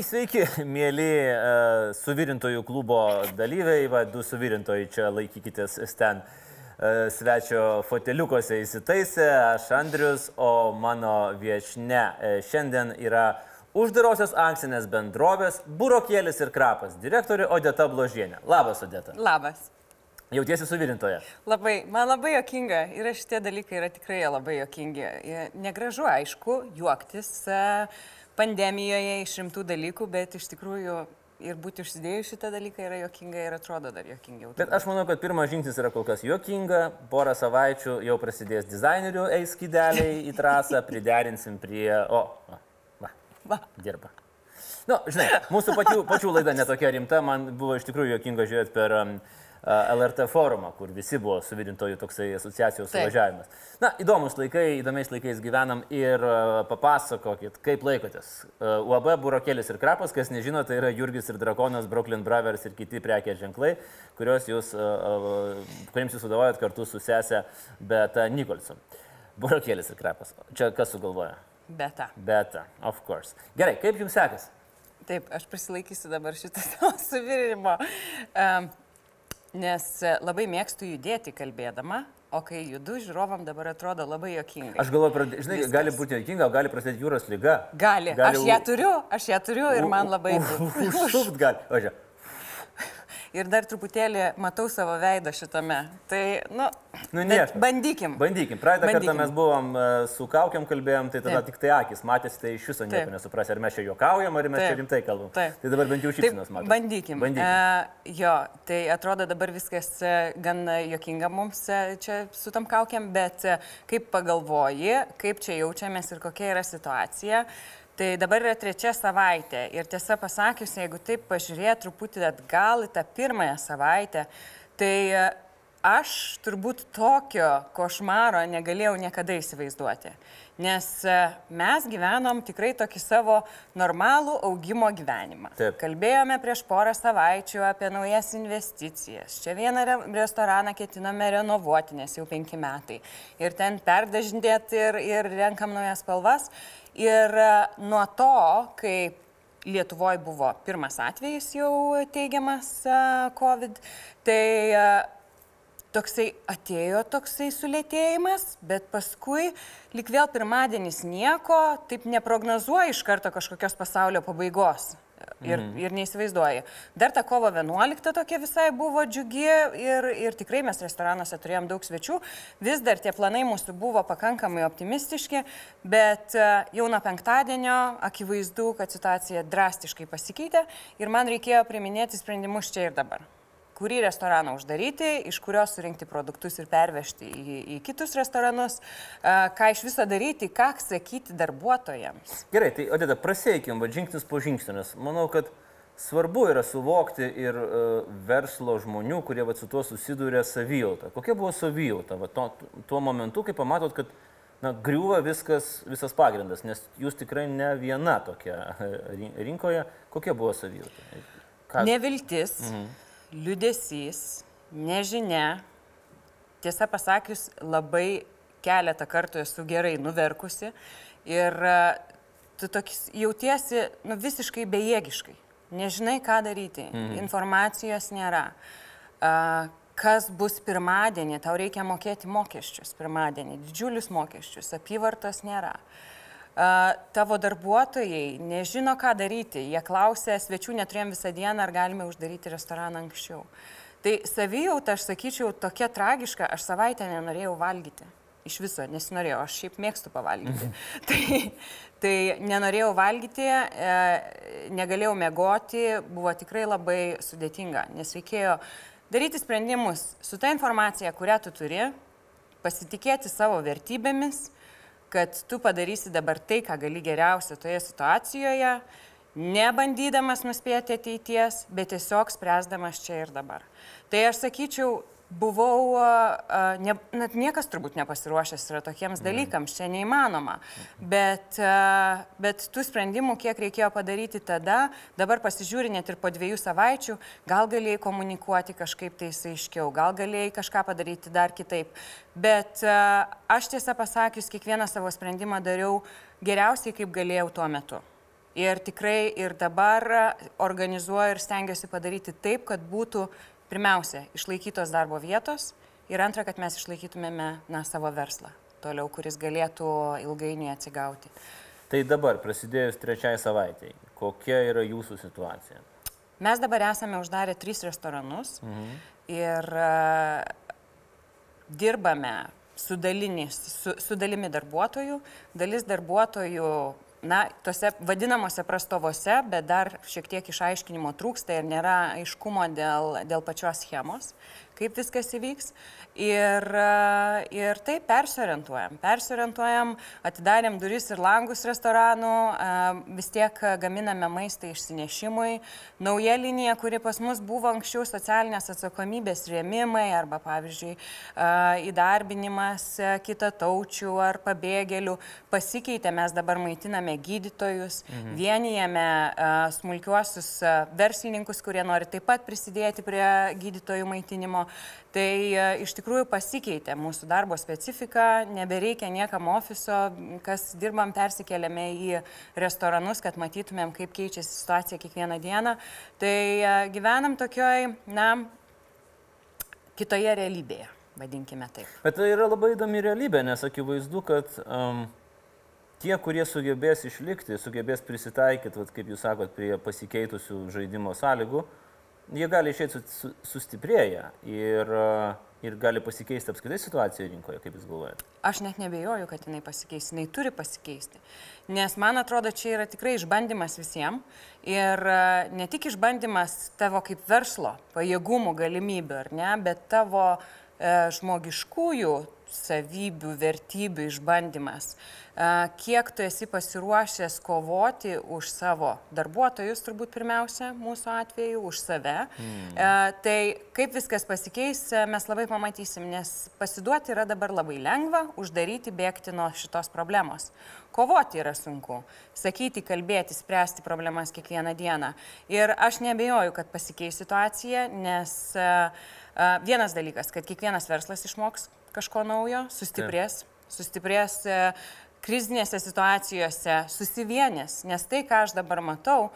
Tai sveiki, mėly uh, suvirintojų klubo dalyviai, va, du suvirintojai čia laikykitės ten uh, svečio foteliukose įsitaisę, aš Andrius, o mano viešne uh, šiandien yra uždarosios akcinės bendrovės Burokėlis ir Krapas direktorė Odeta Bložienė. Labas, Odeta. Labas. Jautiesi suvirintoje. Labai, man labai jokinga ir šitie dalykai yra tikrai labai jokingi. Jie Negražu, aišku, juoktis e, pandemijoje iš rimtų dalykų, bet iš tikrųjų ir būti užsidėjus šitą dalyką yra jokinga ir atrodo dar jokingiau. Bet aš manau, kad pirmas žingsnis yra kol kas juokinga, porą savaičių jau prasidės dizainerių eis skydeliai į trasą, priderinsim prie... O, va, va, Va. dirba. Na, nu, žinai, mūsų pačių, pačių laida netokia rimta, man buvo iš tikrųjų jokinga žiūrėti per um, LRT forumą, kur visi buvo suvirintojų toksai asociacijos suvažiavimas. Na, įdomus laikai, įdomiais laikais gyvenam ir papasakokit, kaip laikotės. UAB Burokėlis ir Krapas, kas nežino, tai yra Jurgis ir Drakonas, Brooklyn Brothers ir kiti prekės ženklai, kuriuos jūs, kuriems jūs vadovaujat kartu su sesė Beta Nikolson. Burokėlis ir Krapas. Čia kas sugalvoja? Beta. Beta, of course. Gerai, kaip jums sekasi? Taip, aš prisilaikysiu dabar šitą suvirinimo. Um, nes e, labai mėgstu judėti kalbėdama, o kai judu, žiūrovam dabar atrodo labai jokingai. Aš galvoju, žinai, Viskas. gali būti jokinga, o gali prasidėti jūros lyga. Gali, Gali aš ją turiu, aš ją turiu ir man labai... Užšupt gali. Žiūrėk. Ir dar truputėlį matau savo veidą šitame. Tai, nu, Nu, nieko. bandykim. Bandykim. Praeitą kartą Bandykim. mes buvom e, su kaukiam kalbėjom, tai tada Taip. tik tai akis matėsi, tai iš viso nieko Taip. nesuprasi, ar mes čia juokaujam, ar mes čia Taip. rimtai kalbam. Taip. Tai dabar bent jau šypsinos matome. Bandykim. Bandykim. E, jo, tai atrodo dabar viskas e, gan jokinga mums čia su tam kaukiam, bet kaip pagalvoji, kaip čia jaučiamės ir kokia yra situacija. Tai dabar yra trečia savaitė. Ir tiesą pasakius, jeigu taip pažiūrėt truputį atgal į tą pirmąją savaitę, tai aš turbūt tokio košmaro negalėjau niekada įsivaizduoti. Nes e, mes gyvenom tikrai tokį savo normalų augimo gyvenimą. Taip. Kalbėjome prieš porą savaičių apie naujas investicijas. Čia vieną re restoraną ketiname renovuoti, nes jau penki metai. Ir ten perdažinėti ir, ir renkam naujas spalvas. Ir e, nuo to, kai Lietuvoje buvo pirmas atvejis jau teigiamas e, COVID, tai toksai atėjo toksai sulėtėjimas, bet paskui lik vėl pirmadienis nieko, taip neprognozuoja iš karto kažkokios pasaulio pabaigos. Ir, mm. ir neįsivaizduoji. Dar ta kovo 11 tokia visai buvo džiugi ir, ir tikrai mes restoranuose turėjom daug svečių. Vis dar tie planai mūsų buvo pakankamai optimistiški, bet e, jau nuo penktadienio akivaizdu, kad situacija drastiškai pasikeitė ir man reikėjo priminėti sprendimus čia ir dabar kurį restoraną uždaryti, iš kurio surinkti produktus ir pervežti į, į kitus restoranus, ką iš viso daryti, ką sakyti darbuotojams. Gerai, tai Odeda, praseikim, va žingsnis po žingsnio, nes manau, kad svarbu yra suvokti ir uh, verslo žmonių, kurie va, su tuo susidūrė savijautą. Kokia buvo savijauta va, to, tuo momentu, kai pamatot, kad na, griūva viskas, visas pagrindas, nes jūs tikrai ne viena tokia e, rin- rinkoje. Kokia buvo savijauta? Ką- Neviltis, mhm. Liudesys, nežinia. Tiesą pasakius, labai keletą kartų esu gerai nuverkusi ir a, tu tokis jautiesi nu, visiškai bejėgiškai. Nežinai, ką daryti. Mhm. Informacijos nėra. A, kas bus pirmadienį, tau reikia mokėti mokesčius pirmadienį, didžiulius mokesčius, apyvartos nėra. A, Tavo darbuotojai nežino, ką daryti. Jie klausia, svečių neturėjom visą dieną, ar galime uždaryti restoraną anksčiau. Tai savijauta, aš sakyčiau, tokia tragiška, aš savaitę nenorėjau valgyti. Iš viso nesinorėjau, aš šiaip mėgstu pavalgyti. tai, tai nenorėjau valgyti, e, negalėjau mėgoti, buvo tikrai labai sudėtinga, nes reikėjo daryti sprendimus su ta informacija, kurią tu turi, pasitikėti savo vertybėmis, kad tu padarysi dabar tai, ką gali geriausia toje situacijoje nebandydamas nuspėti ateities, bet tiesiog spręsdamas čia ir dabar. Tai aš sakyčiau, buvau, ne, net niekas turbūt nepasiruošęs yra tokiems dalykams, čia neįmanoma. Bet, bet tų sprendimų, kiek reikėjo padaryti tada, dabar pasižiūri net ir po dviejų savaičių, gal galėjai komunikuoti kažkaip tai aiškiau, gal galėjai kažką padaryti dar kitaip. Bet aš tiesą pasakius, kiekvieną savo sprendimą dariau geriausiai, kaip galėjau tuo metu. Ir tikrai ir dabar organizuoju ir stengiuosi padaryti taip, kad būtų pirmiausia, išlaikytos darbo vietos ir antra, kad mes išlaikytumėme na, savo verslą toliau, kuris galėtų ilgainiui atsigauti. Tai dabar, prasidėjus trečiai savaitėjai, kokia yra jūsų situacija? Mes dabar esame uždarę tris restoranus mhm. ir uh, dirbame su, dalinis, su, su dalimi darbuotojų. Dalis darbuotojų na, tose vadinamosi prastovose, bet dar šiek tiek išaiškinimo trūksta ir nėra aiškumo dėl, dėl pačios schemos, kaip viskas įvyks. Ir, e, ir taip persiorientuojam. Persiorientuojam, atidarėm duris ir langus restoranų, e, vis tiek gaminame maistą išsinešimui. Nauja linija, kuri pas mus buvo anksčiau socialinės atsakomybės rėmimai arba, pavyzdžiui, e, įdarbinimas kitataučių ar pabėgėlių, pasikeitė, mes dabar maitiname gydytojus, mhm. vienijame smulkiuosius verslininkus, kurie nori taip pat prisidėti prie gydytojų maitinimo. Tai iš tikrųjų pasikeitė mūsų darbo specifika, nebereikia niekam ofiso, kas dirbam, persikeliame į restoranus, kad matytumėm, kaip keičiasi situacija kiekvieną dieną. Tai gyvenam tokioj, na, kitoje realybėje, vadinkime taip. Bet tai yra labai įdomi realybė, nes akivaizdu, kad um, tie, kurie sugebės išlikti, sugebės prisitaikyti, vat, kaip jūs sakot, prie pasikeitusių žaidimo sąlygų, uh, jie gali išėti su, su, sustiprėję ir, ir gali pasikeisti apskritai situacija rinkoje, kaip jūs galvojate? Aš net nebejoju, kad jinai pasikeis, jinai turi pasikeisti. Nes man atrodo, čia yra tikrai išbandymas visiems ir ne tik išbandymas tavo kaip verslo pajėgumų galimybių, ne, bet tavo e, žmogiškųjų savybių, vertybių išbandymas. Kiek tu esi pasiruošęs kovoti už savo darbuotojus, turbūt pirmiausia, mūsų atveju, už save. Mm. Tai kaip viskas pasikeis, mes labai pamatysim, nes pasiduoti yra dabar labai lengva, uždaryti, bėgti nuo šitos problemos. Kovoti yra sunku, sakyti, kalbėti, spręsti problemas kiekvieną dieną. Ir aš nebejoju, kad pasikeis situacija, nes vienas dalykas, kad kiekvienas verslas išmoks kažko naujo, sustiprės, Taip. sustiprės e, krizinėse situacijose, susivienės, nes tai, ką aš dabar matau,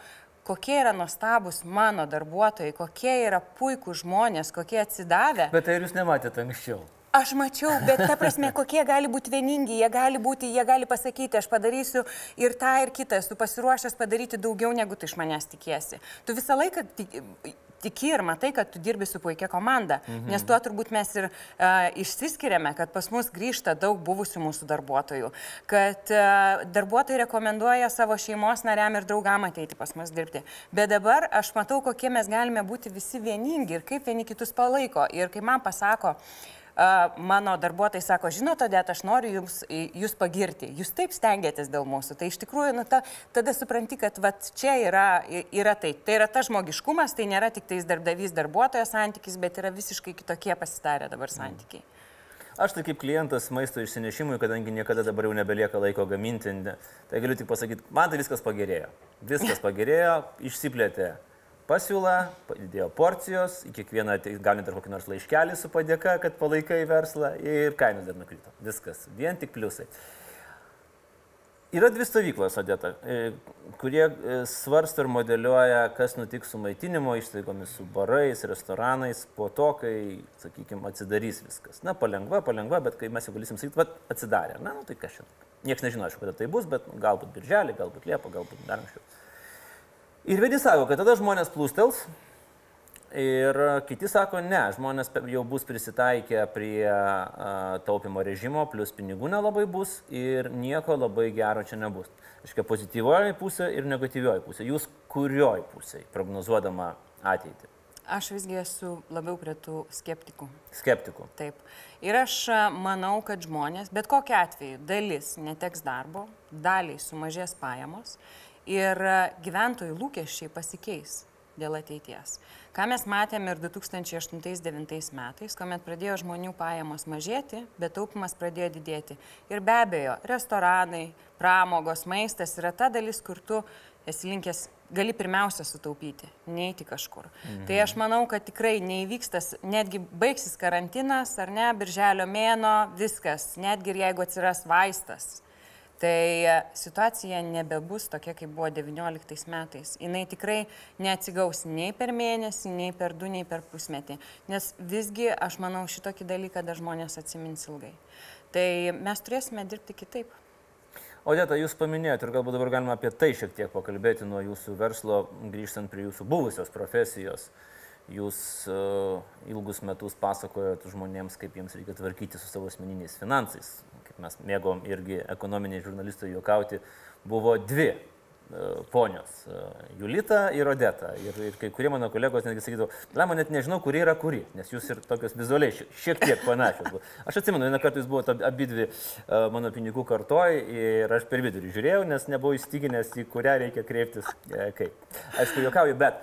kokie yra nuostabus mano darbuotojai, kokie yra puikūs žmonės, kokie atsidavę. Bet tai jūs nematėte anksčiau. Aš mačiau, bet ta prasme, kokie gali būti vieningi, jie gali būti, jie gali pasakyti, aš padarysiu ir tą, ir kitą, esu pasiruošęs padaryti daugiau, negu tu iš manęs tikiesi. Tu visą laiką tiki ir matai, kad tu dirbi su puikia komanda. Mhm. Nes tuo turbūt mes ir uh, išsiskiriame, kad pas mus grįžta daug buvusių mūsų darbuotojų, kad uh, darbuotojai rekomenduoja savo šeimos nariam ir draugam ateiti pas mus dirbti. Bet dabar aš matau, kokie mes galime būti visi vieningi ir kaip vieni kitus palaiko. Ir kai man pasako, uh, mano darbuotojai sako, žinote, Odeta, aš noriu jums, jūs pagirti, jūs taip stengiatės dėl mūsų. Tai iš tikrųjų, nu, ta, tada supranti, kad vat, čia yra, yra tai. Tai yra ta žmogiškumas, tai nėra tik tais darbdavys darbuotojo santykis, bet yra visiškai kitokie pasitarę dabar santykiai. Mm. Aš tai kaip klientas maisto išsinešimui, kadangi niekada dabar jau nebelieka laiko gaminti, tai galiu tik pasakyti, man tai viskas pagerėjo. Viskas pagerėjo, išsiplėtė pasiūla, padidėjo porcijos, į kiekvieną gauni dar kokį nors laiškelį su padėka, kad palaikai verslą ir kainos dar nukrito. Viskas, vien tik pliusai. Yra dvi stovyklos, Odeta, e, kurie e, svarsto ir modeliuoja, kas nutiks su maitinimo įstaigomis, su barais, restoranais, po to, kai, sakykime, atsidarys viskas. Na, palengva, palengva, bet kai mes jau galėsim sakyti, va, atsidarė. Na, nu, tai čia. Niekas nežino, aišku, kada tai bus, bet galbūt birželį, galbūt liepą, galbūt dar anksčiau. Ir vieni sako, kad tada žmonės plūstels ir kiti sako, ne, žmonės jau bus prisitaikę prie uh, taupimo režimo, plus pinigų nelabai bus ir nieko labai gero čia nebus. Iškia pozityvioji pusė ir negatyvioji pusė. Jūs kurioj pusėje prognozuodama ateitį? Aš visgi esu labiau prie tų skeptikų. Skeptikų. Taip. Ir aš manau, kad žmonės, bet kokia atveju, dalis neteks darbo, daliai sumažės pajamos ir e, gyventojų lūkesčiai pasikeis dėl ateities. Ką mes matėme ir 2008-2009 metais, kuomet pradėjo žmonių pajamos mažėti, bet taupimas pradėjo didėti. Ir be abejo, restoranai, pramogos, maistas yra ta dalis, kur tu esi linkęs, gali pirmiausia sutaupyti, neiti kažkur. Mhm. Tai aš manau, kad tikrai neįvykstas, netgi baigsis karantinas ar ne, birželio mėno, viskas, netgi ir jeigu atsiras vaistas Tai e, situacija nebebus tokia, kaip buvo 19 metais. Jis tikrai neatsigaus nei per mėnesį, nei per du, nei per pusmetį. Nes visgi aš manau šitokį dalyką dar žmonės atsimins ilgai. Tai mes turėsime dirbti kitaip. Odeta, jūs paminėjote ir galbūt dabar galima apie tai šiek tiek pakalbėti nuo jūsų verslo, grįžtant prie jūsų buvusios profesijos. Jūs uh, ilgus metus pasakojot žmonėms, kaip jiems reikia tvarkyti su savo asmeniniais finansais, mes mėgom irgi ekonominiai žurnalistai juokauti, buvo dvi e, ponios e, - Julita ir Odeta. Ir, ir kai kurie mano kolegos netgi sakydavo, Lemo net nežinau, kuri yra kuri, nes jūs ir tokios vizualiai šiek tiek panašios. Aš atsimenu, vieną kartą jūs buvote abi dvi e, mano pinigų kartoj ir aš per vidurį žiūrėjau, nes nebuvau įstikinęs, į kurią reikia kreiptis. Kaip. Aišku, juokauju, bet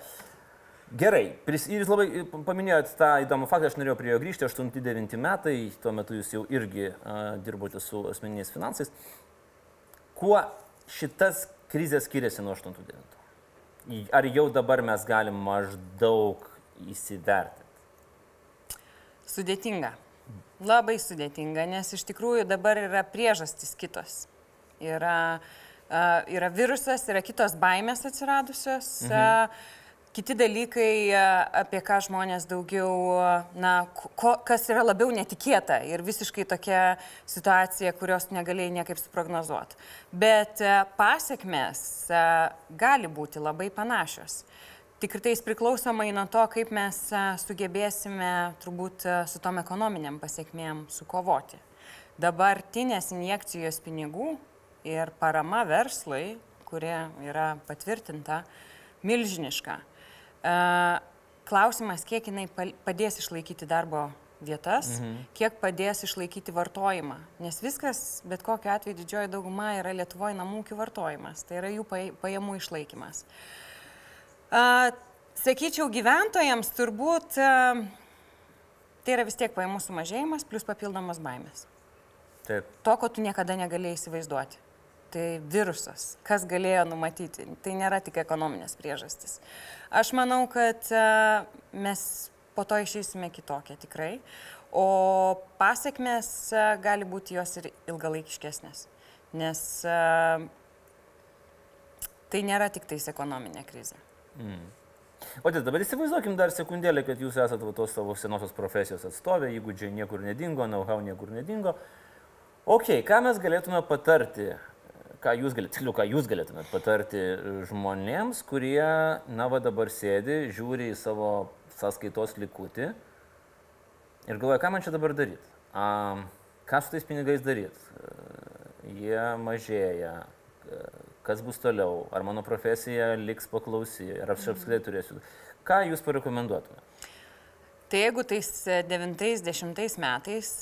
Gerai, pris, jūs labai paminėjot tą įdomų faktą, aš norėjau prie jo grįžti, 8-9 metai, tuo metu jūs jau irgi uh, dirbote su asmeniniais finansais. Kuo šitas krizė skiriasi nuo 8-9? Ar jau dabar mes galim maždaug įsivertinti? Sudėtinga. Labai sudėtinga, nes iš tikrųjų dabar yra priežastys kitos. Yra, uh, yra virusas, yra kitos baimės atsiradusios. Mhm. Uh, Kiti dalykai, e, apie ką žmonės daugiau, na, ko, kas yra labiau netikėta ir visiškai tokia situacija, kurios negalėjai niekaip suprognozuoti. Bet e, pasiekmes e, gali būti labai panašios. Tik tais priklausomai nuo to, kaip mes sugebėsime turbūt su tom ekonominiam pasiekmėm sukovoti. Dabartinės injekcijos pinigų ir parama verslui, kurie yra patvirtinta, milžiniška. Klausimas, kiek jinai padės išlaikyti darbo vietas, mhm. kiek padės išlaikyti vartojimą. Nes viskas, bet kokiu atveju didžioji dauguma yra Lietuvoje namų ūkių vartojimas, tai yra jų pajamų išlaikymas. Sakyčiau, gyventojams turbūt tai yra vis tiek pajamų sumažėjimas plus papildomas baimės. Taip. To, ko tu niekada negalėjai įsivaizduoti. Tai virusas. Kas galėjo numatyti? Tai nėra tik ekonominės priežastys. Aš manau, kad e, mes po to išeisime kitokie tikrai, o pasiekmes e, gali būti jos ir ilgalaikiškesnės, nes e, tai nėra tik tais ekonominė krizė. Mm. O tai dabar įsivaizduokim dar sekundėlę, kad jūs esate tos savo senosios profesijos atstovė, įgūdžiai niekur nedingo, know-how niekur nedingo. Ok, ką mes galėtume patarti ką jūs, galėt, tiksliau, ką jūs galėtumėt patarti žmonėms, kurie, na, va dabar sėdi, žiūri į savo sąskaitos likutį ir galvoja, ką man čia dabar daryti? Ką su tais pinigais daryti? Jie mažėja. Kas bus toliau? Ar mano profesija liks paklausy? Ar aš apskritai turėsiu? Ką jūs parekomenduotumėte? Tai jeigu tais 90 metais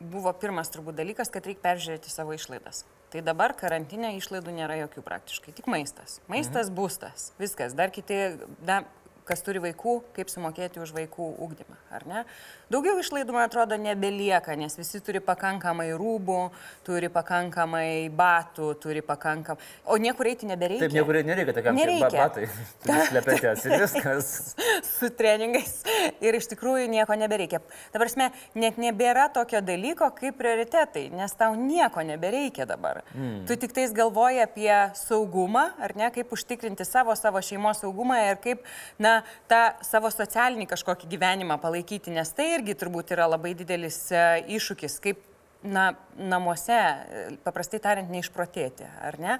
buvo pirmas turbūt dalykas, kad reikia peržiūrėti savo išlaidas. Tai dabar karantinė išlaidų nėra jokių praktiškai, tik maistas. Maistas, mhm. būstas, viskas. Dar kiti, da, kas turi vaikų, kaip sumokėti už vaikų ūkdymą, ar ne? Daugiau išlaidų, man atrodo, nebelieka, nes visi turi pakankamai rūbų, turi pakankamai batų, turi pakankamai... O niekur eiti nebereikia. Taip, niekur nereikia, tai kam nereikia. batai. Slepetės ir viskas. Su treningais. Ir iš tikrųjų nieko nebereikia. Dabar, mes, net nebėra tokio dalyko kaip prioritetai, nes tau nieko nebereikia dabar. Mm. Tu tik tais galvoji apie saugumą, ar ne, kaip užtikrinti savo, savo šeimos saugumą ir kaip, na, na, tą savo socialinį kažkokį gyvenimą palaikyti, nes tai irgi turbūt yra labai didelis e, iššūkis, kaip na, namuose, e, paprastai tariant, neišprotėti, ar ne?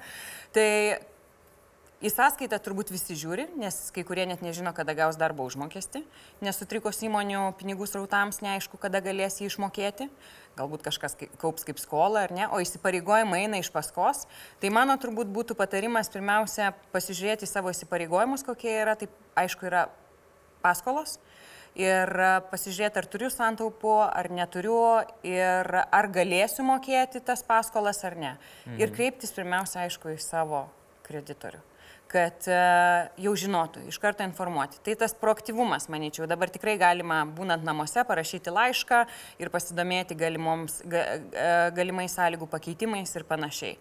Tai Į sąskaitą turbūt visi žiūri, nes kai kurie net nežino, kada gaus darbo užmokestį, nes sutrikos įmonių pinigų srautams neaišku, kada galės jį išmokėti, galbūt kažkas kaups kaip skolą ar ne, o įsipareigojimai eina iš paskos. Tai mano turbūt būtų patarimas pirmiausia pasižiūrėti savo įsipareigojimus, kokie yra, tai aišku yra paskolos. Ir pasižiūrėti, ar turiu santaupų, ar neturiu, ir ar galėsiu mokėti tas paskolas ar ne. Mhm. Ir kreiptis pirmiausia, aišku, į savo kreditorių kad e, jau žinotų, iš karto informuoti. Tai tas proaktyvumas, manyčiau, dabar tikrai galima, būnant namuose, parašyti laišką ir pasidomėti galimoms, ga, e, galimai sąlygų pakeitimais ir panašiai.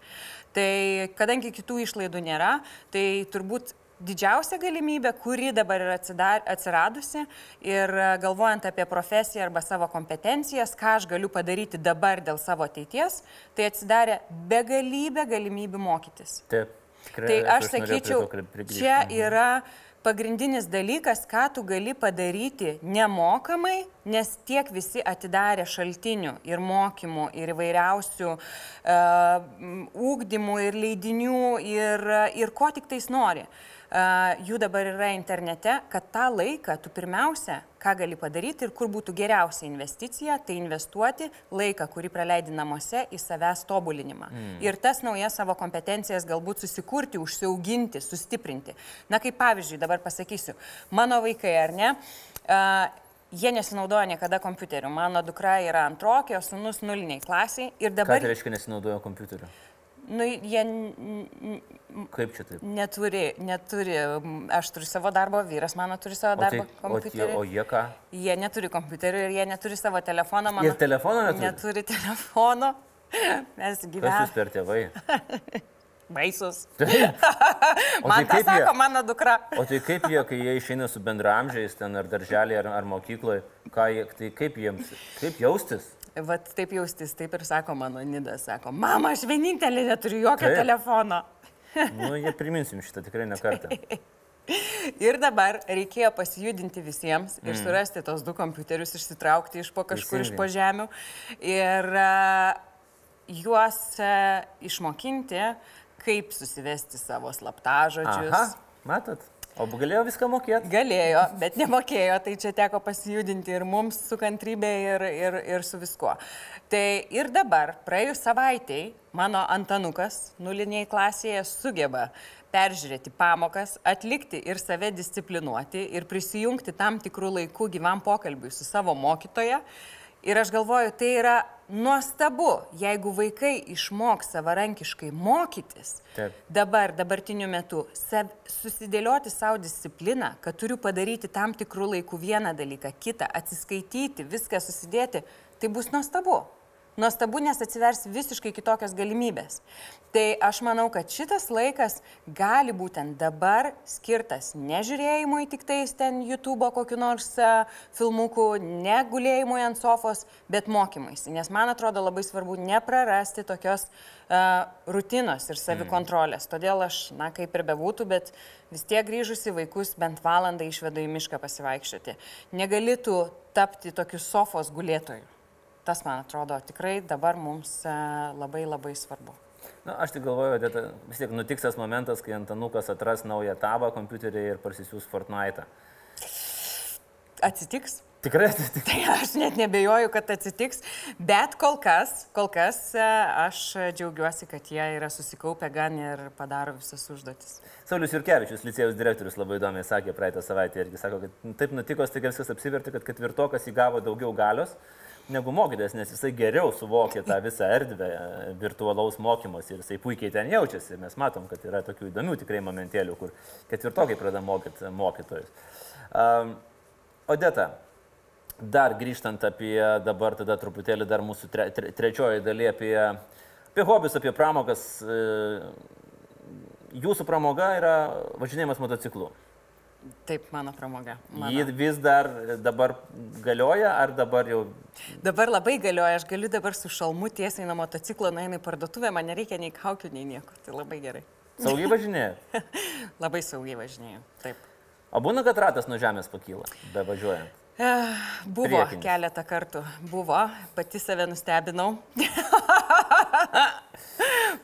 Tai kadangi kitų išlaidų nėra, tai turbūt didžiausia galimybė, kuri dabar yra atsidar, atsiradusi ir e, galvojant apie profesiją arba savo kompetencijas, ką aš galiu padaryti dabar dėl savo ateities, tai atsidarė begalybė galimybių mokytis. Taip. Tikrai, Tai aš prie sakyčiau, čia Mhm. yra pagrindinis dalykas, ką tu gali padaryti nemokamai, nes tiek visi atidarė šaltinių ir mokymų, ir įvairiausių uh, ūkdymų, ir leidinių, ir, ir ko tik tais nori. Uh, jų dabar yra internete, kad tą laiką tu pirmiausia, ką gali padaryti ir kur būtų geriausia investicija, tai investuoti laiką, kurį praleidi namuose į savęs tobulinimą. Mm. Ir tas naujas savo kompetencijas galbūt susikurti, užsiauginti, sustiprinti. Na kaip pavyzdžiui, dabar pasakysiu, mano vaikai ar ne, uh, jie nesinaudoja niekada kompiuteriu. Mano dukra yra antrokė, o sunus nuliniai klasiai. Ir Ką dabar tai reiškia nesinaudoja kompiuteriu? Nu, jie Kaip čia taip? neturi, neturi, aš turiu savo darbo, vyras mano turi savo O, tai, darbo o, tie, kompiuterį. o jie ką? Jie neturi kompiuterių ir jie neturi savo telefono. Mano, Ir telefono neturi? Neturi telefono. Mes Kas jūs gyvename per tėvai? baisus. O Man tai tą kaip jie? sako mano dukra. O tai kaip jie, kai jie išeina su bendramžiais ten ar darželį, ar, ar mokykloje, jie, tai kaip jiems, kaip jaustis? Vat taip jaustis, taip ir sako mano Nidas, sako, mama, aš vienintelė neturiu jokio Taip. telefono. Nu, jie priminsim šitą tikrai ne kartą. Ir dabar reikėjo pasijudinti visiems ir surasti tos du kompiuterius, išsitraukti iš po kažkur iš Teisingai. po žemių ir a, juos a, išmokinti, kaip susivesti savo slaptažodžius. Aha, matot? O galėjo viską mokėti? Galėjo, bet nemokėjo, tai čia teko pasijudinti ir mums su kantrybė ir, ir, ir su viskuo. Tai ir dabar, praėjus savaitėjai, mano Antanukas nuliniai klasėje sugeba peržiūrėti pamokas, atlikti ir save disciplinuoti ir prisijungti tam tikrų laikų gyvam pokalbiui su savo mokytoja. Ir aš galvoju, tai yra nuostabu, jeigu vaikai išmoks savarankiškai mokytis, Taip. dabar, dabartiniu metu, sav, susidėlioti savo discipliną, kad turiu padaryti tam tikrų laikų vieną dalyką, kitą, atsiskaityti, viską susidėti, tai bus nuostabu. Nuostabu, nes atsivers visiškai kitokios galimybės. Tai aš manau, kad šitas laikas gali būtent dabar skirtas nežiūrėjimui tik tais ten YouTube kokiu nors a, filmuku, negulėjimui ant sofos, bet mokymuisi. Nes man atrodo labai svarbu neprarasti tokios uh, rutinos ir savikontrolės. Todėl aš, na kaip ir bebūtų, bet vis tiek grįžusi vaikus bent valandą išvedu į mišką pasivaikščioti. Negalėtų tapti tokiu sofos gulėtoju. Tas, man atrodo, tikrai dabar mums a, labai labai svarbu. Na, aš tik galvoju, kad vis tiek nutiks tas momentas, kai Antanukas atras naują tabą kompiuterį ir parsisiūs Fortnite. Atsitiks? Tikrai atsitiks. Tai aš net nebejoju, kad atsitiks, bet kol kas, kol kas e, aš džiaugiuosi, kad jie yra susikaupę gan ir padaro visas užduotis. Saulis Jurkevičius, licėjus direktorius, labai įdomiai sakė praeitą savaitę irgi sako, kad taip nutiko, staiga viskas apsivertė, kad ketvirtokas įgavo daugiau galios negu mokytas, nes jisai geriau suvokė tą visą erdvę virtualaus mokymosi ir jisai puikiai ten jaučiasi. Mes matom, kad yra tokių įdomių tikrai momentėlių, kur ketvirtokai pradeda mokyti mokytojus. Um, Odeta, dar grįžtant apie dabar tada truputėlį dar mūsų tre, tre, trečioji daly apie, apie hobius, apie pramogas. Jūsų pramoga yra važinėjimas motociklu. Taip, mano pramoga. Mano. Ji vis dar dabar galioja, ar dabar jau... Dabar labai galioja, aš galiu dabar su šalmu tiesiai nuo motociklo nueinu į parduotuvę, man nereikia nei kaukių, nei nieko. Tai labai gerai. Saugiai važinėja? Labai saugiai važinėjau. Taip. O būna, kad ratas nuo žemės pakyla, be važiuojant. Eh, Buvo Priekinis. keletą kartų. Buvo, pati save nustebinau.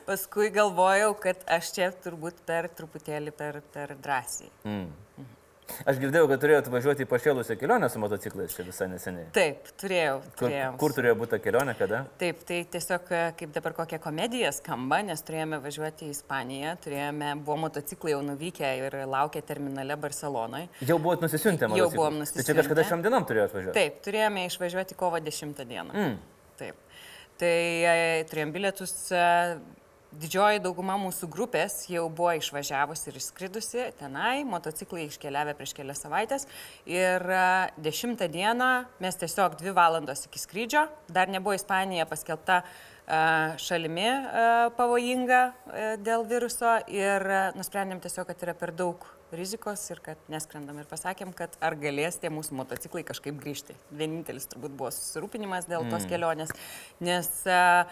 Paskui galvojau, kad aš čia turbūt per truputėlį per, per drąsiai. Aš girdėjau, kad turėjot važiuoti į pašėlusią kelionę su motociklais čia visai neseniai. Taip, turėjau. Kur, turėjau. kur turėjo būti ta kelionė, kada? Taip, tai tiesiog e, kaip dabar kokia komedija skamba, nes turėjome važiuoti į Ispaniją, turėjome, buvo motociklai jau nuvykę ir laukė terminale Barcelonoje. Jau buvot nusisiuntę Jau motociklus? buvom Tai čia nusisiuntę. kažkada šiom dienom turėjot važiuoti? Taip, turėjome išvažiuoti kovo 10 dieną. Mm. Taip. Tai e, turėjom bilietus e, didžioji dauguma mūsų grupės jau buvo išvažiavusi ir išskridusi tenai, motociklai iškeliavę prieš kelias savaitės ir 10 e, dieną mes tiesiog 2 valandos iki skrydžio, dar nebuvo Ispanija paskelbta šalimi pavojinga dėl viruso ir nusprendėm tiesiog, kad yra per daug rizikos ir kad neskrendam ir pasakėm, kad ar galės tie mūsų motociklai kažkaip grįžti. Vienintelis turbūt buvo susirūpinimas dėl tos mm. kelionės, nes uh,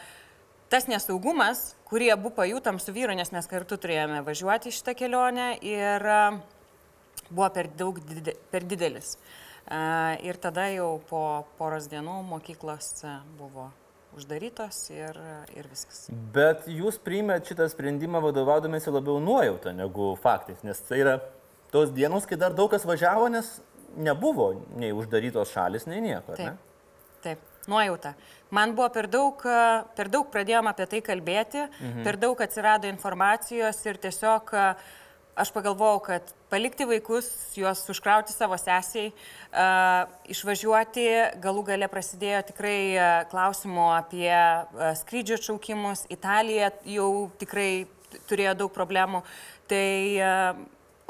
tas nesaugumas, kurį abu pajutom su vyru, nes mes kartu turėjome važiuoti šitą kelionę ir buvo per, daug, per didelis. Ir tada jau po poros dienų mokyklos buvo uždarytos ir, ir viskas. Bet jūs priimėt šitą sprendimą vadovaudomėsi labiau nuojautą negu faktais, nes tai yra tos dienos, kai dar daug kas važiavo, nes nebuvo nei uždarytos šalis, nei nieko. Taip. Ne? Taip nuojauta. Man buvo per daug, per daug pradėjom apie tai kalbėti, mhm. per daug atsirado informacijos ir tiesiog aš pagalvojau, kad palikti vaikus, juos užkrauti savo sesiai, uh, išvažiuoti, galų gale prasidėjo tikrai uh, klausimų apie uh, skrydžio atšaukimus, Italija jau tikrai turėjo daug problemų, tai uh,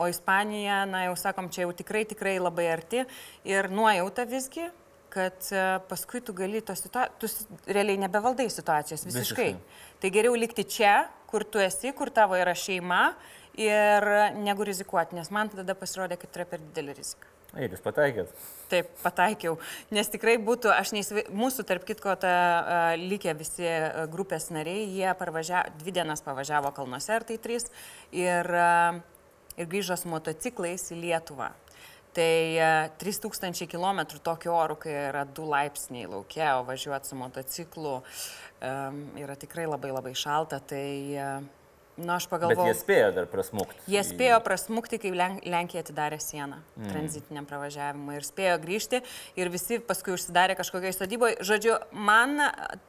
o Ispanija, na jau sakom, čia jau tikrai, tikrai labai arti ir nuojauta visgi, kad paskui tu gali tos situacijos, tu realiai nebevaldai situacijos visiškai. visiškai. Tai geriau likti čia, kur tu esi, kur tavo yra šeima ir negu rizikuoti, nes man tada pasirodė, kad yra per didelį riziką. Ir jūs pataikėt. Taip, pataikiau, nes tikrai būtų, aš neįsivai, mūsų tarp kitko ta uh, likę visi uh, grupės nariai, jie parvažiavo, dvi dienas pavažiavo kalnuose, ar tai trys, ir, uh, ir grįžo su motociklais į Lietuvą. Tai 3000 km tokiu oru, kai yra 2 laipsniai laukia, o važiuoti su motociklu um, yra tikrai labai labai šalta. Tai, Na, nu, aš pagalvojau. Bet jie spėjo dar prasmukti. Jie spėjo prasmukti, kai Lenkija atidarė sieną mm. tranzitiniam pravažiavimui ir spėjo grįžti ir visi paskui užsidarė kažkokiai sodyboje. Žodžiu, man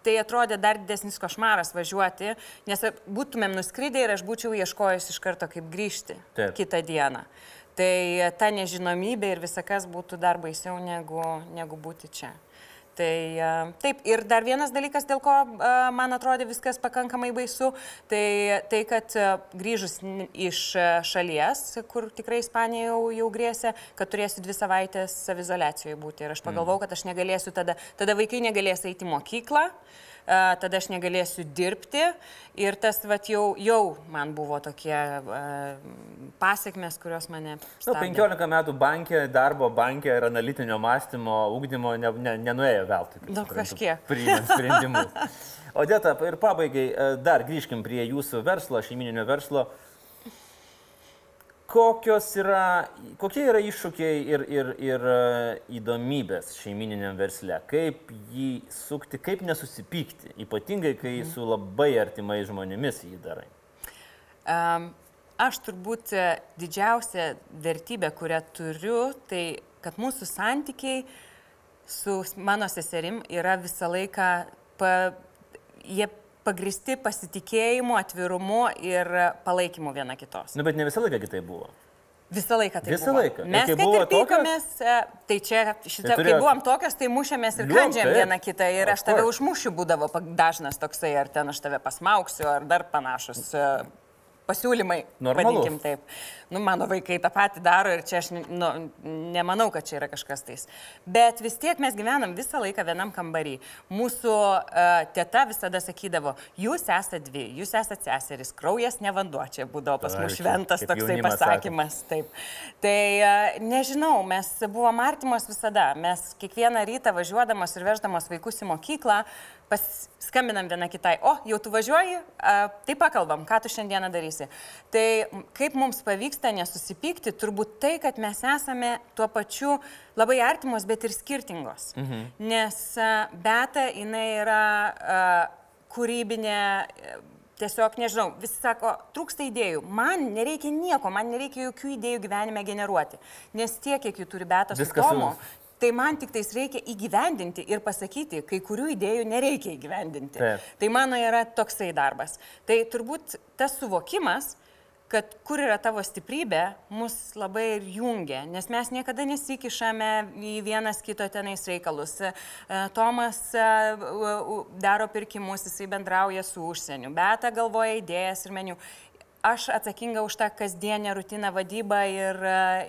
tai atrodė dar didesnis košmaras važiuoti, nes būtumėm nuskridę ir aš būčiau ieškojęs iš karto, kaip grįžti Taip. kitą dieną. Tai ta nežinomybė ir visakas būtų dar baisiau negu, negu būti čia. Tai taip, ir dar vienas dalykas, dėl ko man atrodė viskas pakankamai baisu, tai tai, kad grįžus iš šalies, kur tikrai Ispanija jau, jau grėsė, kad turėsiu dvi savaitės savizolacijoje būti. Ir aš pagalvojau, mm. kad aš negalėsiu tada, tada vaikai negalės eiti į mokyklą. Uh, tada aš negalėsiu dirbti. Ir tas vat, jau, jau man buvo tokie pasiekmes, kurios mane... Na, 15 metų bankė, darbo bankė ir analitinio mąstymo, ūkdymo ne, ne, nenuėjo veltui. Na, kažkiek. Priimant sprendimus. Odeta, ir pabaigai, dar grįžkim prie jūsų verslo, šeimininio verslo. Kokios yra, kokie yra iššūkiai ir, ir, ir e, įdomybės šeimininiam versle, kaip jį sukti, kaip nesusipykti, ypatingai kai mhm. su labai artimai žmonėmis jį darai. Um, aš turbūt e, didžiausia vertybė, kurią turiu, tai kad mūsų santykiai su mano seserim yra visą laiką, pa, jie pagristi pasitikėjimu, atvirumu ir palaikymu viena kitos. Nu, bet ne visą laiką kitai buvo. Visą laiką tai Visą buvo. laiką. Mes kai buvo pykomės, tokios... tai čia, šitą, tai turėjo... kai buvom tokios, tai mušėmės ir kandžiam vieną kitą ir aš tave užmušiu būdavo dažnas toksai, ar ten aš tave pasmauksiu, ar dar panašus pasiūlymai. Normalu. Taip. Nu, mano vaikai tą patį daro ir čia aš nu, nemanau, kad čia yra kažkas tais. Bet vis tiek mes gyvenam visą laiką vienam kambarį. Mūsų uh, teta visada sakydavo, jūs esate dvi, jūs esate seseris, kraujas ne vanduo, čia būdavo pas mus šventas toksai pasakymas. Sako. Taip. Tai uh, nežinau, mes buvom artimos visada. Mes kiekvieną rytą važiuodamos ir veždamos vaikus į mokyklą, paskambinam viena kitai, o jau tu važiuoji, uh, tai pakalbam, ką tu šiandieną darysi. Tai kaip mums pavyksta nesusipykti, turbūt tai, kad mes esame tuo pačiu labai artimos, bet ir skirtingos. Mhm. Nes beta jinai yra uh, kūrybinė. Uh, tiesiog, nežinau, visi sako, trūksta idėjų. Man nereikia nieko, man nereikia jokių idėjų gyvenime generuoti. Nes tiek, kiek jų turi betas su Tomu, Tai man tik tais reikia įgyvendinti ir pasakyti, kai kurių idėjų nereikia įgyvendinti. Taip. Tai mano yra toksai darbas. Tai turbūt tas suvokimas, kad kur yra tavo stiprybė, mus labai ir jungia, nes mes niekada nesikišame į vienas kito tenais reikalus. E, Tomas e, daro pirkimus, jisai bendrauja su užsieniu, Beta galvoja idėjas ir meniu aš atsakinga už tą kasdienę rutiną vadybą ir,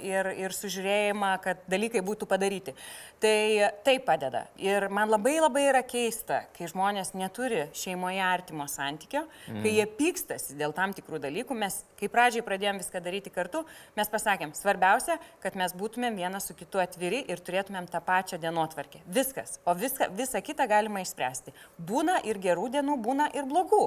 ir, ir sužiūrėjimą, kad dalykai būtų padaryti. Tai tai padeda. Ir man labai labai yra keista, kai žmonės neturi šeimoje artimo santykio, mm. kai jie pykstasi dėl tam tikrų dalykų. Mes, kai pradžiai pradėjom viską daryti kartu, mes pasakėm, svarbiausia, kad mes būtumėm vienas su kitu atviri ir turėtumėm tą pačią dienotvarkę. Viskas. O viską, visą kitą galima išspręsti. Būna ir gerų dienų, būna ir blogų.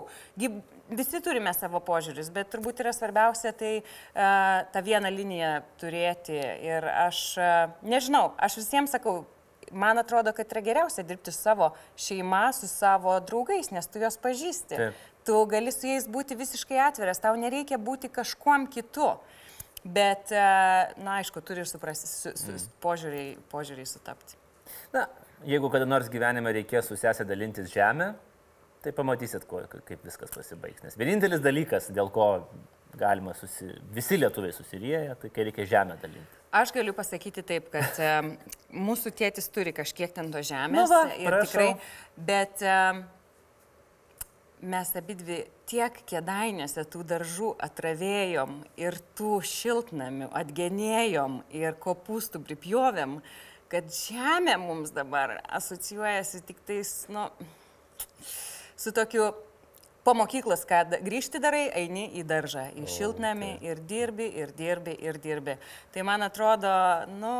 Visi turime savo požiūris, bet turbūt yra svarbiausia tai uh, tą vieną liniją turėti. Ir aš uh, nežinau, aš visiems sakau, man atrodo, kad yra geriausia dirbti su savo šeima, su savo draugais, nes tu juos pažįsti. Taip. Tu gali su jais būti visiškai atviras, tau nereikia būti kažkuom kitu. Bet, e, na, aišku, turi ir suprasti, su, su, mm. požiūriai, požiūriai sutapti. Na, jeigu kada nors gyvenime reikės su sesė dalintis žemę, tai pamatysit, ko, kaip viskas pasibaigs. Nes vienintelis dalykas, dėl ko galima susi... visi lietuviai susirieja, tai kai reikia žemę dalinti. Aš galiu pasakyti taip, kad mūsų tėtis turi kažkiek ten to žemės. Nu va, ir prašau. tikrai, bet mes abi dvi tiek kėdainėse tų daržų atravėjom ir tų šiltnamių atgenėjom ir kopūstų pripjovėm, kad žemė mums dabar asocijuojasi tik tais, nu, su tokiu po mokyklos, kad grįžti darai, eini į daržą, į šiltnamį okay. ir dirbi, ir dirbi, ir dirbi. Tai man atrodo, nu,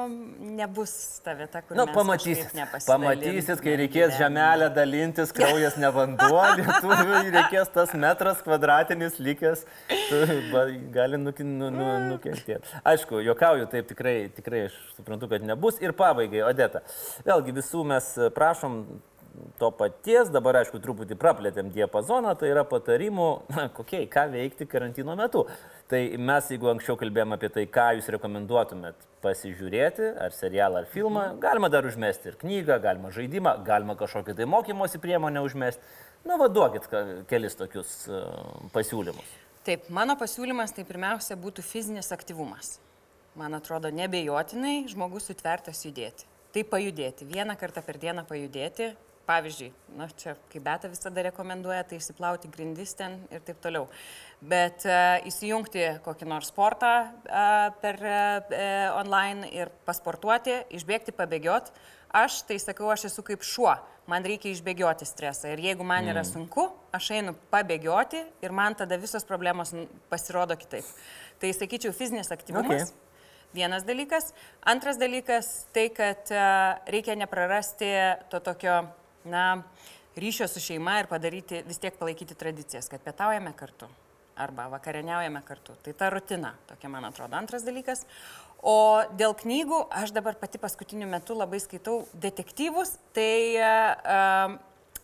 nebus ta vieta, kur... Nu, pamatysit, pamatysit, kai reikės žemelę dalintis, kraujas ne vanduo, lietuviui reikės tas metras kvadratinis likęs, gali nukin, nu, nu, nukentėti. Aišku, juokauju, taip tikrai, tikrai aš suprantu, kad nebus. Ir pabaigai, Odeta, vėlgi visų mes prašom to paties, dabar aišku truputį praplėtėm diapazoną, tai yra patarimų, kokie, ką veikti karantino metu. Tai mes, jeigu anksčiau kalbėjome apie tai, ką jūs rekomenduotumėt pasižiūrėti, ar serialą, ar filmą, mhm. galima dar užmesti ir knygą, galima žaidimą, galima kažkokią tai mokymosi priemonę užmesti. Na, vaduokit kelis tokius uh, pasiūlymus. Taip, mano pasiūlymas tai pirmiausia būtų fizinis aktyvumas. Man atrodo, nebejotinai žmogus sutvertas judėti. Tai pajudėti, vieną kartą per dieną pajudėti, Pavyzdžiui, na, čia kaip beta visada rekomenduoja, tai išsiplauti grindis ten ir taip toliau. Bet uh, įsijungti kokį nors sportą uh, per uh, online ir pasportuoti, išbėgti, pabėgioti. Aš tai sakau, aš esu kaip šuo, man reikia išbėgioti stresą. Ir jeigu man yra mm. sunku, aš einu pabėgioti ir man tada visos problemos pasirodo kitaip. Tai sakyčiau, fizinis aktyvumas. Okay. Vienas dalykas. Antras dalykas tai, kad uh, reikia neprarasti to tokio na, ryšio su šeima ir padaryti, vis tiek palaikyti tradicijas, kad pietaujame kartu arba vakarieniaujame kartu. Tai ta rutina, tokia man atrodo. Antras dalykas. O dėl knygų, aš dabar pati paskutiniu metu labai skaitau detektyvus, tai uh,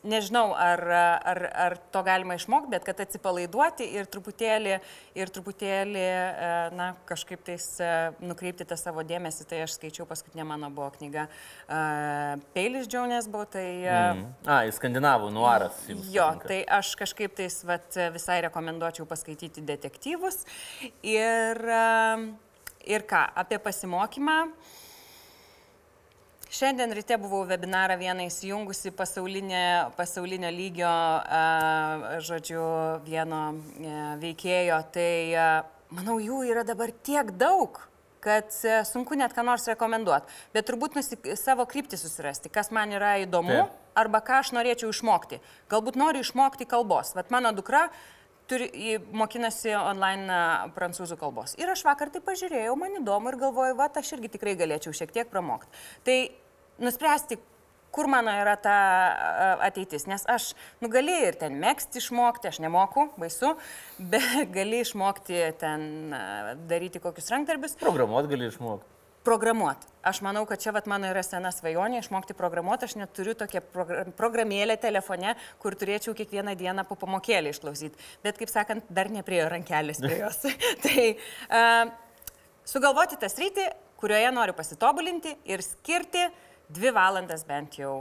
nežinau, ar, ar, ar to galima išmokti, bet kad atsipalaiduoti ir truputėlį, ir truputėlį e, na, kažkaip tais e, nukreipti tą savo dėmesį, tai aš skaičiau, paskutinė mano buvo knyga uh, Peilis Džiaunės buvo, tai... Mm. A, į skandinavų nuaras. Jo, tai aš kažkaip tais vat, visai rekomenduočiau paskaityti detektyvus. Ir, ir ką, apie pasimokymą. Uh, Šiandien ryte buvau webinarą vieną įsijungusi pasaulinio lygio, žodžiu, vieno e, veikėjo. Tai manau, jų yra dabar tiek daug, kad e, sunku net ką nors rekomenduoti. Bet turbūt nusik, savo kryptį susirasti, kas man yra įdomu Taip. arba ką aš norėčiau išmokti. Galbūt noriu išmokti kalbos. Vat mano dukra turi, mokinasi online prancūzų kalbos. Ir aš vakar tai pažiūrėjau, man įdomu ir galvoju, va, aš irgi tikrai galėčiau šiek tiek pramokti. Tai nuspręsti, kur mano yra ta ateitis. Nes aš, nu, gali ir ten mėgsti išmokti, aš nemoku, baisu, bet gali išmokti ten daryti kokius rankdarbius. Programuoti gali išmokti. Programuoti. Aš manau, kad čia vat, mano yra sena svajonė išmokti programuoti. Aš neturiu tokią programėlę telefone, kur turėčiau kiekvieną dieną po pamokėlį išklausyti. Bet, kaip sakant, dar nepriejo rankelės prie jos. tai uh, sugalvoti tą sritį, kurioje noriu pasitobulinti ir skirti dvi valandas bent jau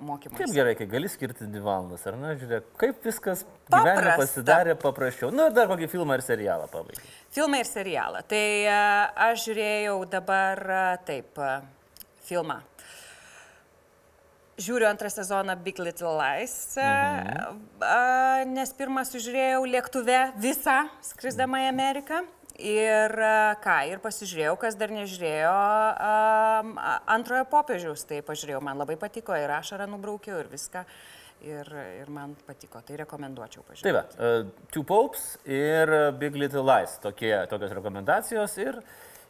mokymui. Kaip gerai, kai gali skirti dvi valandas, ar ne, žiūrėk, kaip viskas gyvenime pasidarė paprasčiau. Nu, ir dar kokį filmą ir serialą pabaigai. Filmą ir serialą. Tai aš žiūrėjau dabar taip filmą. Žiūriu antrą sezoną Big Little Lies, mhm. nes pirmą sužiūrėjau lėktuve visą, skrisdama į Ameriką. Ir a, ką, ir pasižiūrėjau, kas dar nežiūrėjo a, antrojo popiežiaus, tai pažiūrėjau, man labai patiko ir ašarą nubraukiau ir viską. Ir, ir man patiko, tai rekomenduočiau pažiūrėti. va, uh, Two Popes ir uh, Big Little Lies. Tokie, tokios rekomendacijos ir,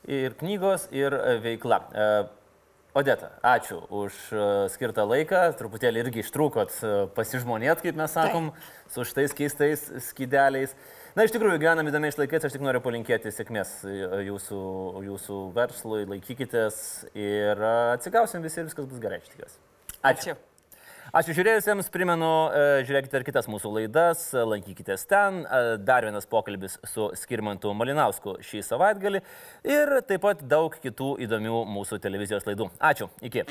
ir knygos, ir uh, veikla. Uh, Odeta, ačiū už skirtą laiką. Truputėlį irgi ištrūkot pasižmonėt, kaip mes sakom, su šitais keistais skydeliais. Na, iš tikrųjų, gyvenam įdomiais laikais, aš tik noriu palinkėti sėkmės uh, jūsų, jūsų verslui, laikykitės ir uh, atsigausim visi ir viskas bus gerai, aš tikiuosi. Ačiū. Ačiū. Ačiū žiūrėjusiems, primenu, e, žiūrėkite ir kitas mūsų laidas, e, lankykitės ten. E, Dar vienas pokalbis su Skirmantu Malinausku šį savaitgalį ir taip pat daug kitų įdomių mūsų televizijos laidų. Ačiū, iki.